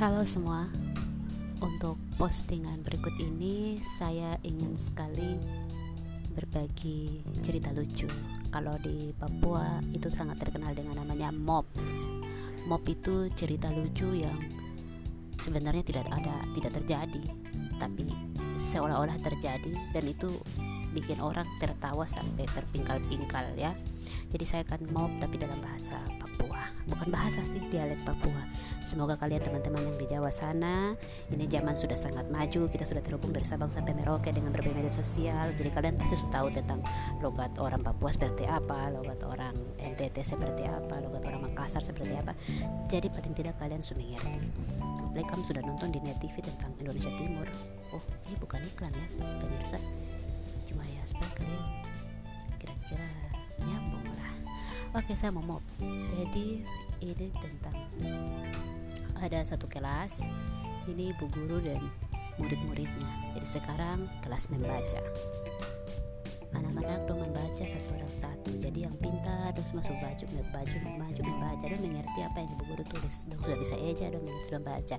Halo semua, untuk postingan berikut ini saya ingin sekali berbagi cerita lucu. Kalau di Papua itu sangat terkenal dengan namanya mob. Mob itu cerita lucu yang sebenarnya tidak ada, tidak terjadi, tapi seolah-olah terjadi dan itu bikin orang tertawa sampai terpingkal-pingkal ya. Jadi saya akan mob tapi dalam bahasa Papua. Bukan bahasa sih, dialek Papua. Semoga kalian teman-teman yang di Jawa sana, ini zaman sudah sangat maju, kita sudah terhubung dari Sabang sampai Merauke dengan berbagai media sosial. Jadi kalian pasti sudah tahu tentang logat orang Papua seperti apa, logat orang NTT seperti apa, logat orang Makassar seperti apa. Jadi paling tidak kalian sudah mengerti. Apalagi kamu sudah nonton di Net TV tentang Indonesia Timur. Oh, ini bukan iklan ya, pemirsa. Cuma ya supaya kalian kira-kira nyambung lah oke saya mau mob jadi ini tentang ada satu kelas. Ini ibu guru dan murid-muridnya. Jadi sekarang kelas membaca. Anak-anak dong membaca satu orang satu. Jadi yang pintar terus masuk baju baju maju membaca. Dan mengerti apa yang ibu guru tulis. Dan sudah bisa eja dan mengerti membaca.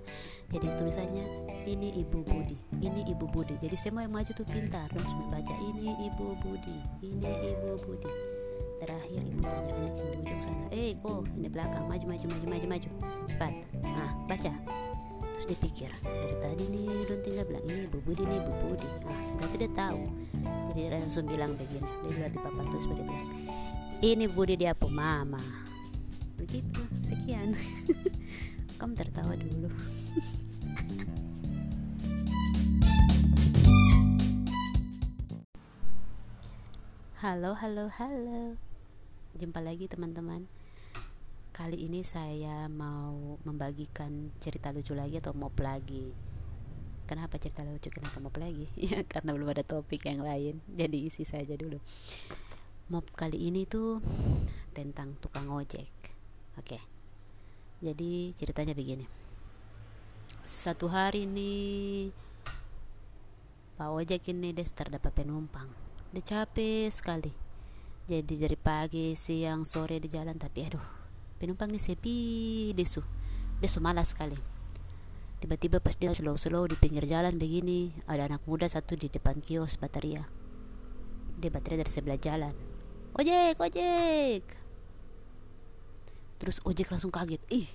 Jadi tulisannya ini ibu Budi ini ibu Budi. Jadi semua yang maju tuh pintar. Dan membaca ini ibu Budi ini ibu Budi terakhir ibu tanya anak di ujung sana eh kok ini belakang? Maju maju maju maju maju. Cepat. Nah baca. Terus dia pikir dari tadi nih don tinggal bilang ini ibu Budi ini ibu Budi. Nah berarti dia tahu. Jadi dia langsung bilang begini dia lihat di papan tulis dia bilang ini Budi dia apa mama? Begitu. Sekian. Kamu tertawa dulu. Halo, halo, halo. Jumpa lagi teman-teman. Kali ini saya mau membagikan cerita lucu lagi atau mob lagi. Kenapa cerita lucu? Kenapa mob lagi? Ya karena belum ada topik yang lain. Jadi isi saja dulu. Mob kali ini tuh tentang tukang ojek. Oke. Jadi ceritanya begini. Satu hari ini Pak ojek ini des terdapat penumpang udah capek sekali jadi dari pagi siang sore di jalan tapi aduh penumpang ini sepi desu. Desu malas sekali. Tiba-tiba pas dia slow-slow di pinggir jalan begini ada anak muda satu di depan kios bateria dia baterai dari sebelah jalan. Ojek ojek! Terus ojek langsung kaget. Ih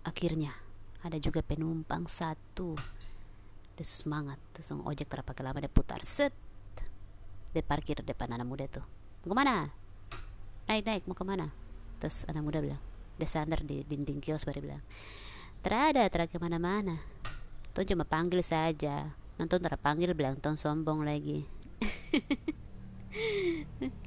akhirnya ada juga penumpang satu. Dia semangat terus ojek terpakai lama dia putar. Set! Dia parkir depan anak muda tuh mau ke mana? Naik naik mau ke mana? Terus anak muda bilang dia sandar di dinding kios baru bilang. Terada terada ke mana-mana. Tuh cuma panggil saja. Nonton terpanggil bilang ton sombong lagi